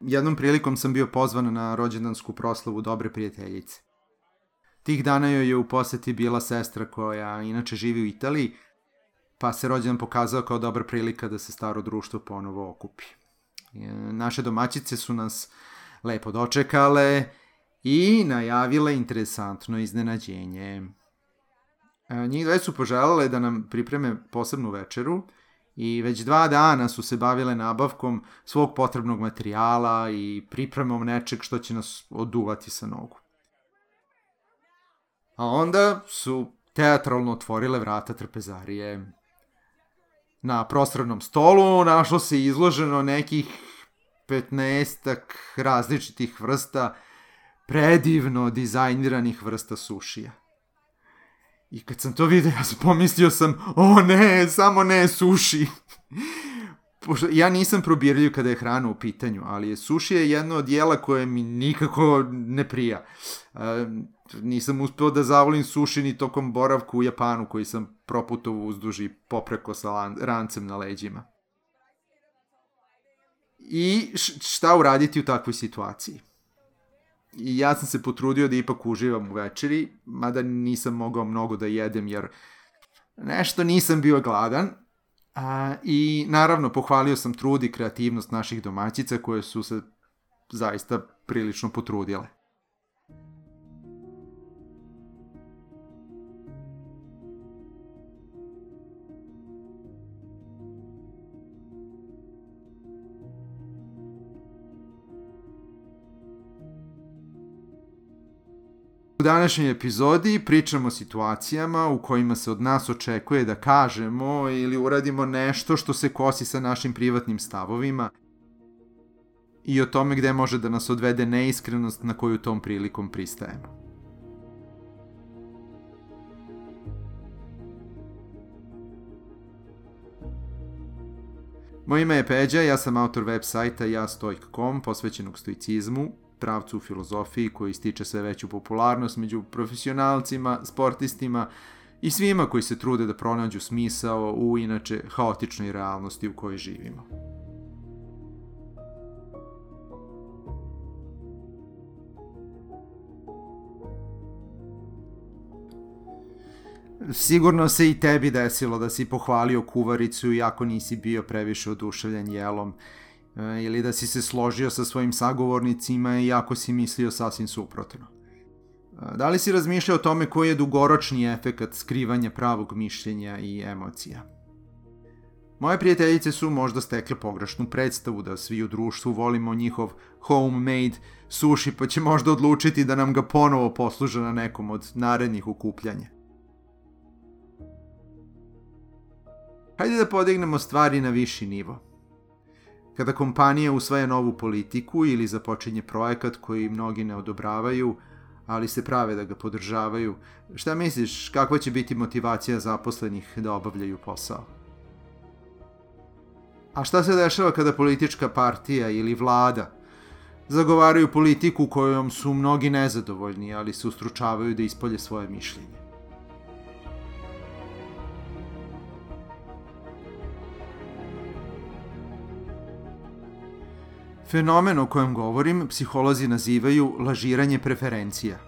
Jednom prilikom sam bio pozvan na rođendansku proslavu dobre prijateljice. Tih dana joj je u poseti bila sestra koja inače živi u Italiji, pa se rođendan pokazao kao dobra prilika da se staro društvo ponovo okupi. E, naše domaćice su nas lepo dočekale i najavile interesantno iznenađenje. E, njih dve su poželale da nam pripreme posebnu večeru i već dva dana su se bavile nabavkom svog potrebnog materijala i pripremom nečeg što će nas oduvati sa nogu. A onda su teatralno otvorile vrata trpezarije. Na prostornom stolu našlo se izloženo nekih 15 različitih vrsta predivno dizajniranih vrsta sušija. I kad sam to vidio, ja sam pomislio sam, o ne, samo ne suši. Pošto ja nisam probirljiv kada je hrana u pitanju, ali suši je jedno od jela koje mi nikako ne prija. E, nisam uspeo da zavolim suši ni tokom boravku u Japanu koji sam proputovao uzduži popreko sa rancem na leđima. I šta uraditi u takvoj situaciji? I ja sam se potrudio da ipak uživam u večeri, mada nisam mogao mnogo da jedem jer nešto nisam bio gladan. A, I naravno pohvalio sam trud i kreativnost naših domaćica koje su se zaista prilično potrudile. Današnjoj epizodi pričamo o situacijama u kojima se od nas očekuje da kažemo ili uradimo nešto što se kosi sa našim privatnim stavovima i o tome gde može da nas odvede neiskrenost na koju tom prilikom pristajemo. Moje ime je Peđa, ja sam autor web sajta jastojk.com posvećenog stoicizmu, pravcu u filozofiji koji stiče sve veću popularnost među profesionalcima, sportistima i svima koji se trude da pronađu smisao u inače haotičnoj realnosti u kojoj živimo. Sigurno se i tebi desilo da si pohvalio kuvaricu iako nisi bio previše oduševljen jelom E, ili da si se složio sa svojim sagovornicima iako si mislio sasvim suprotno. E, da li si razmišljao o tome koji je dugoročni efekat skrivanja pravog mišljenja i emocija? Moje prijateljice su možda stekle pogrešnu predstavu da svi u društvu volimo njihov homemade suši pa će možda odlučiti da nam ga ponovo posluže na nekom od narednih ukupljanja. Hajde da podignemo stvari na viši nivo. Kada kompanija usvaja novu politiku ili započinje projekat koji mnogi ne odobravaju, ali se prave da ga podržavaju, šta misliš, kakva će biti motivacija zaposlenih da obavljaju posao? A šta se dešava kada politička partija ili vlada zagovaraju politiku kojom su mnogi nezadovoljni, ali se ustručavaju da ispolje svoje mišljenje? Fenomen o kojem govorim psiholozi nazivaju lažiranje preferencija.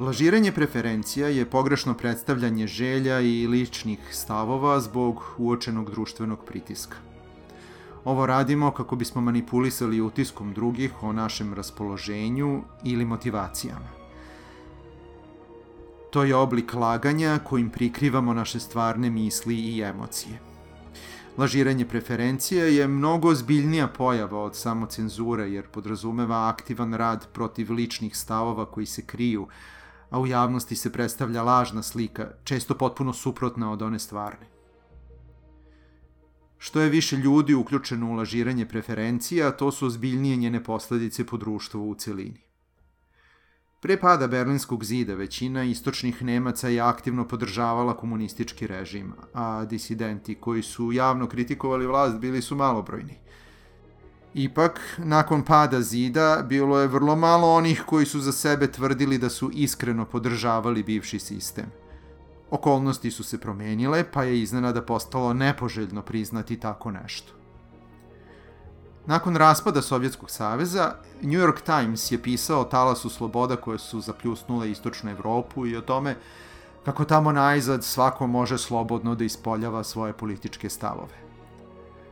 Lažiranje preferencija je pogrešno predstavljanje želja i ličnih stavova zbog uočenog društvenog pritiska. Ovo radimo kako bismo manipulisali utiskom drugih o našem raspoloženju ili motivacijama. To je oblik laganja kojim prikrivamo naše stvarne misli i emocije. Lažiranje preferencija je mnogo ozbiljnija pojava od samocenzure jer podrazumeva aktivan rad protiv ličnih stavova koji se kriju, a u javnosti se predstavlja lažna slika, često potpuno suprotna od one stvarne. Što je više ljudi uključeno u lažiranje preferencija, to su ozbiljnije njene posledice po društvu u celini. Pre pada Berlinskog zida većina istočnih Nemaca je aktivno podržavala komunistički režim, a disidenti koji su javno kritikovali vlast bili su malobrojni. Ipak, nakon pada zida, bilo je vrlo malo onih koji su za sebe tvrdili da su iskreno podržavali bivši sistem. Okolnosti su se promenile, pa je iznenada postalo nepoželjno priznati tako nešto. Nakon raspada Sovjetskog saveza, New York Times je pisao o talasu sloboda koje su zapljusnule istočnu Evropu i o tome kako tamo najzad svako može slobodno da ispoljava svoje političke stavove.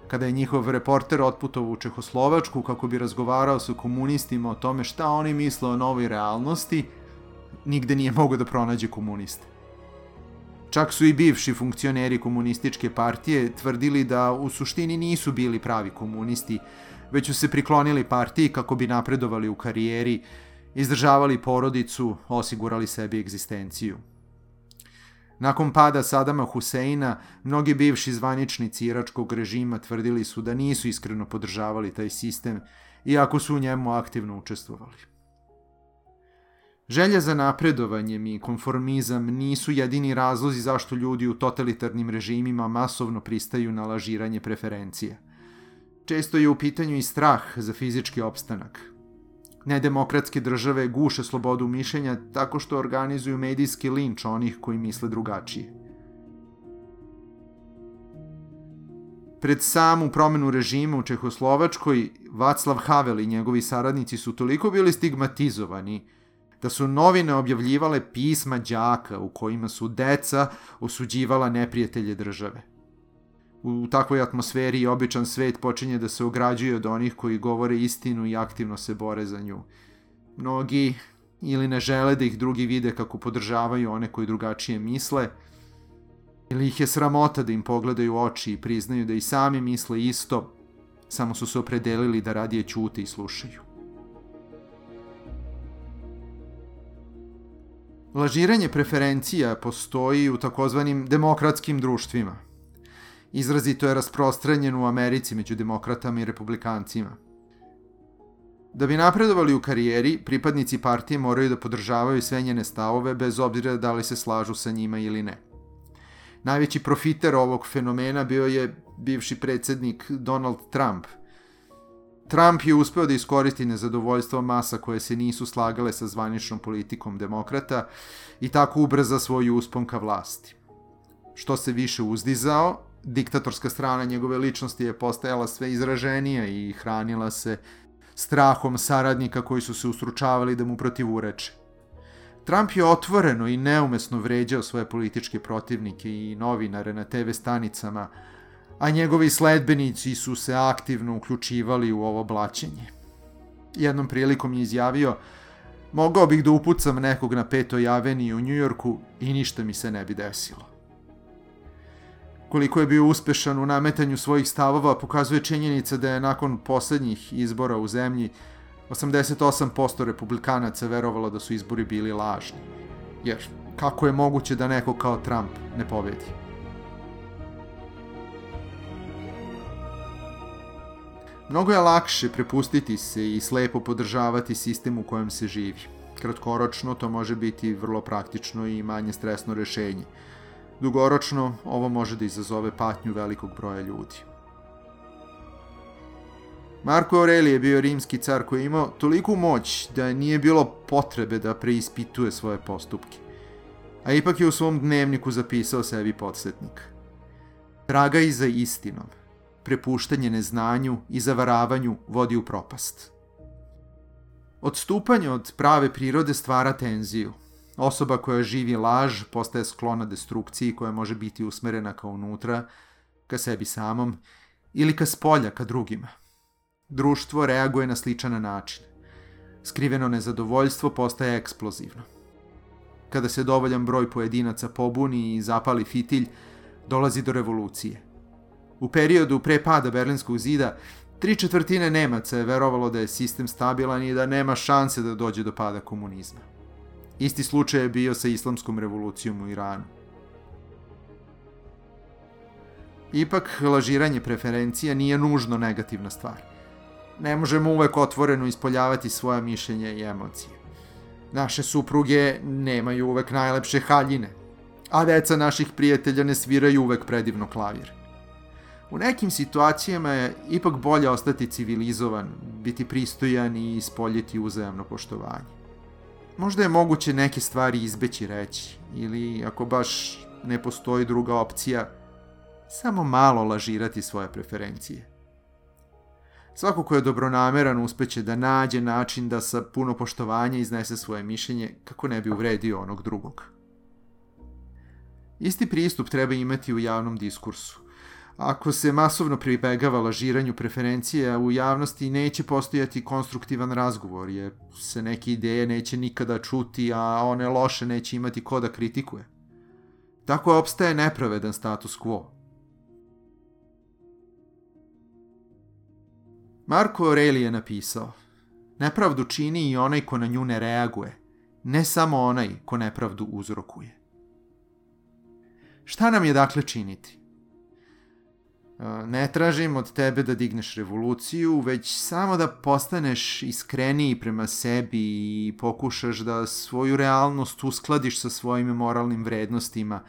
Kada je njihov reporter otputovao u Čehoslovačku kako bi razgovarao sa komunistima o tome šta oni misle o novoj realnosti, nigde nije mogo da pronađe komuniste. Čak su i bivši funkcioneri komunističke partije tvrdili da u suštini nisu bili pravi komunisti, već su se priklonili partiji kako bi napredovali u karijeri, izdržavali porodicu, osigurali sebi egzistenciju. Nakon pada Sadama Huseina, mnogi bivši zvaničnici iračkog režima tvrdili su da nisu iskreno podržavali taj sistem, iako su u njemu aktivno učestvovali. Želja za napredovanjem i konformizam nisu jedini razlozi zašto ljudi u totalitarnim režimima masovno pristaju na lažiranje preferencija. Često je u pitanju i strah za fizički opstanak. Nedemokratske države guše slobodu mišljenja tako što organizuju medijski linč onih koji misle drugačije. Pred samu promenu režima u Čehoslovačkoj, Vaclav Havel i njegovi saradnici su toliko bili stigmatizovani da su novine objavljivale pisma đaka u kojima su deca osuđivala neprijatelje države. U takvoj atmosferi običan svet počinje da se ograđuje od onih koji govore istinu i aktivno se bore za nju. Mnogi ili ne žele da ih drugi vide kako podržavaju one koji drugačije misle, ili ih je sramota da im pogledaju oči i priznaju da i sami misle isto, samo su se opredelili da radije ćute i slušaju. Lažiranje preferencija postoji u takozvanim demokratskim društvima. Izrazito je rasprostranjen u Americi među demokratama i republikancima. Da bi napredovali u karijeri, pripadnici partije moraju da podržavaju sve njene stavove bez obzira da li se slažu sa njima ili ne. Najveći profiter ovog fenomena bio je bivši predsednik Donald Trump – Trump je uspeo da iskoristi nezadovoljstvo masa koje se nisu slagale sa zvaničnom politikom demokrata i tako ubrza svoj uspon ka vlasti. Što se više uzdizao, diktatorska strana njegove ličnosti je postajala sve izraženija i hranila se strahom saradnika koji su se ustručavali da mu protivureče. Trump je otvoreno i neumesno vređao svoje političke protivnike i novinare na TV stanicama, a njegovi sledbenici su se aktivno uključivali u ovo blaćenje. Jednom prilikom je izjavio, mogao bih da upucam nekog na petoj aveniji u Njujorku i ništa mi se ne bi desilo. Koliko je bio uspešan u nametanju svojih stavova pokazuje činjenica da je nakon poslednjih izbora u zemlji 88% republikanaca verovalo da su izbori bili lažni. Jer kako je moguće da neko kao Trump ne pobedi? Mnogo je lakše prepustiti se i slepo podržavati sistem u kojem se živi. Kratkoročno to može biti vrlo praktično i manje stresno rešenje. Dugoročno ovo može da izazove patnju velikog broja ljudi. Marko Aurelije je bio rimski car koji je imao toliku moć da nije bilo potrebe da preispituje svoje postupke. A ipak je u svom dnevniku zapisao sebi podsjetnik. Tragaj za istinom – prepuštanje neznanju i zavaravanju vodi u propast. Odstupanje od prave prirode stvara tenziju. Osoba koja živi laž postaje sklona destrukciji koja može biti usmerena ka unutra, ka sebi samom ili ka spolja, ka drugima. Društvo reaguje na sličan način. Skriveno nezadovoljstvo postaje eksplozivno. Kada se dovoljan broj pojedinaca pobuni i zapali fitilj, dolazi do revolucije – U periodu pre pada Berlinskog zida, tri četvrtine Nemaca je verovalo da je sistem stabilan i da nema šanse da dođe do pada komunizma. Isti slučaj je bio sa islamskom revolucijom u Iranu. Ipak, lažiranje preferencija nije nužno negativna stvar. Ne možemo uvek otvoreno ispoljavati svoja mišljenja i emocije. Naše supruge nemaju uvek najlepše haljine, a deca naših prijatelja ne sviraju uvek predivno klavir. U nekim situacijama je ipak bolje ostati civilizovan, biti pristojan i ispoljiti uzajamno poštovanje. Možda je moguće neke stvari izbeći reći, ili ako baš ne postoji druga opcija, samo malo lažirati svoje preferencije. Svako ko je dobronameran uspeće da nađe način da sa puno poštovanja iznese svoje mišljenje kako ne bi uvredio onog drugog. Isti pristup treba imati u javnom diskursu. Ako se masovno pribegava lažiranju preferencije, u javnosti neće postojati konstruktivan razgovor, jer se neke ideje neće nikada čuti, a one loše neće imati ko da kritikuje. Tako opstaje nepravedan status quo. Marko Aureli je napisao Nepravdu čini i onaj ko na nju ne reaguje, ne samo onaj ko nepravdu uzrokuje. Šta nam je dakle činiti? Ne tražim od tebe da digneš revoluciju, već samo da postaneš iskreniji prema sebi i pokušaš da svoju realnost uskladiš sa svojim moralnim vrednostima,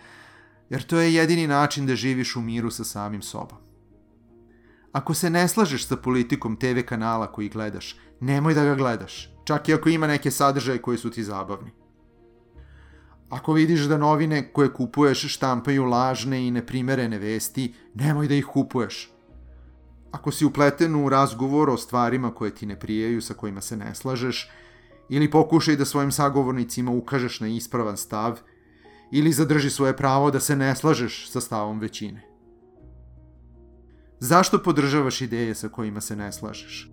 jer to je jedini način da živiš u miru sa samim sobom. Ako se ne slažeš sa politikom TV kanala koji gledaš, nemoj da ga gledaš, čak i ako ima neke sadržaje koji su ti zabavni. Ako vidiš da novine koje kupuješ štampaju lažne i neprimerene vesti, nemoj da ih kupuješ. Ako si upleten u razgovor o stvarima koje ti ne prijaju, sa kojima se ne slažeš, ili pokušaj da svojim sagovornicima ukažeš na ispravan stav, ili zadrži svoje pravo da se ne slažeš sa stavom većine. Zašto podržavaš ideje sa kojima se ne slažeš?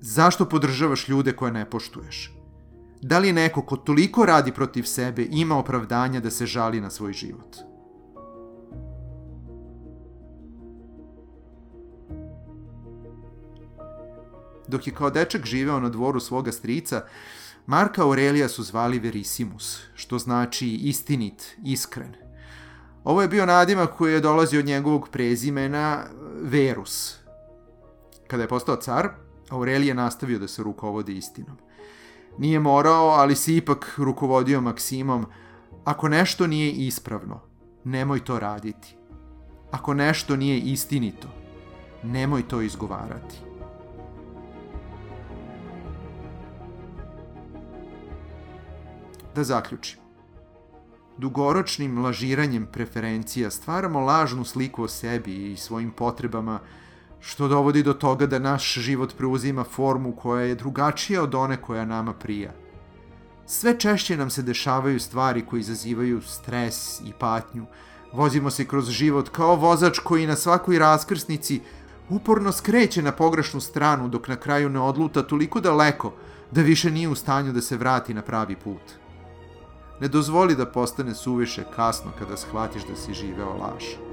Zašto podržavaš ljude koje ne poštuješ? Da li neko ko toliko radi protiv sebe ima opravdanja da se žali na svoj život? Dok je kao dečak živeo na dvoru svoga strica, Marka Aurelija su zvali Verisimus, što znači istinit, iskren. Ovo je bio nadimak koji je dolazio od njegovog prezimena Verus. Kada je postao car, Aurelije nastavio da se rukovodi istinom. Nije morao, ali se ipak rukovodio maksimom ako nešto nije ispravno, nemoj to raditi. Ako nešto nije istinito, nemoj to izgovarati. Da zaključim. Dugoročnim lažiranjem preferencija stvaramo lažnu sliku o sebi i svojim potrebama što dovodi do toga da naš život preuzima formu koja je drugačija od one koja nama prija. Sve češće nam se dešavaju stvari koje izazivaju stres i patnju. Vozimo se kroz život kao vozač koji na svakoj raskrsnici uporno skreće na pogrešnu stranu dok na kraju ne odluta toliko daleko da više nije u stanju da se vrati na pravi put. Ne dozvoli da postane suviše kasno kada shvatiš da si živeo laž.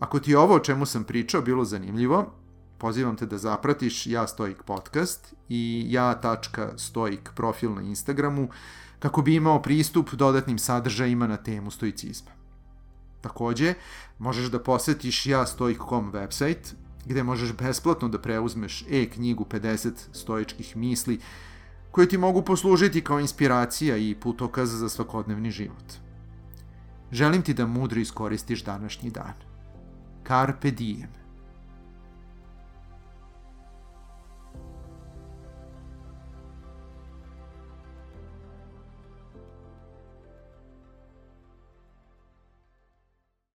Ako ti je ovo o čemu sam pričao bilo zanimljivo, pozivam te da zapratiš Ja Stoik podcast i ja.stoik profil na Instagramu kako bi imao pristup dodatnim sadržajima na temu stoicizma. Takođe, možeš da posetiš jastoik.com website gde možeš besplatno da preuzmeš e-knjigu 50 stoičkih misli koje ti mogu poslužiti kao inspiracija i putokaz za svakodnevni život. Želim ti da mudro iskoristiš današnji dan. Carpe diem.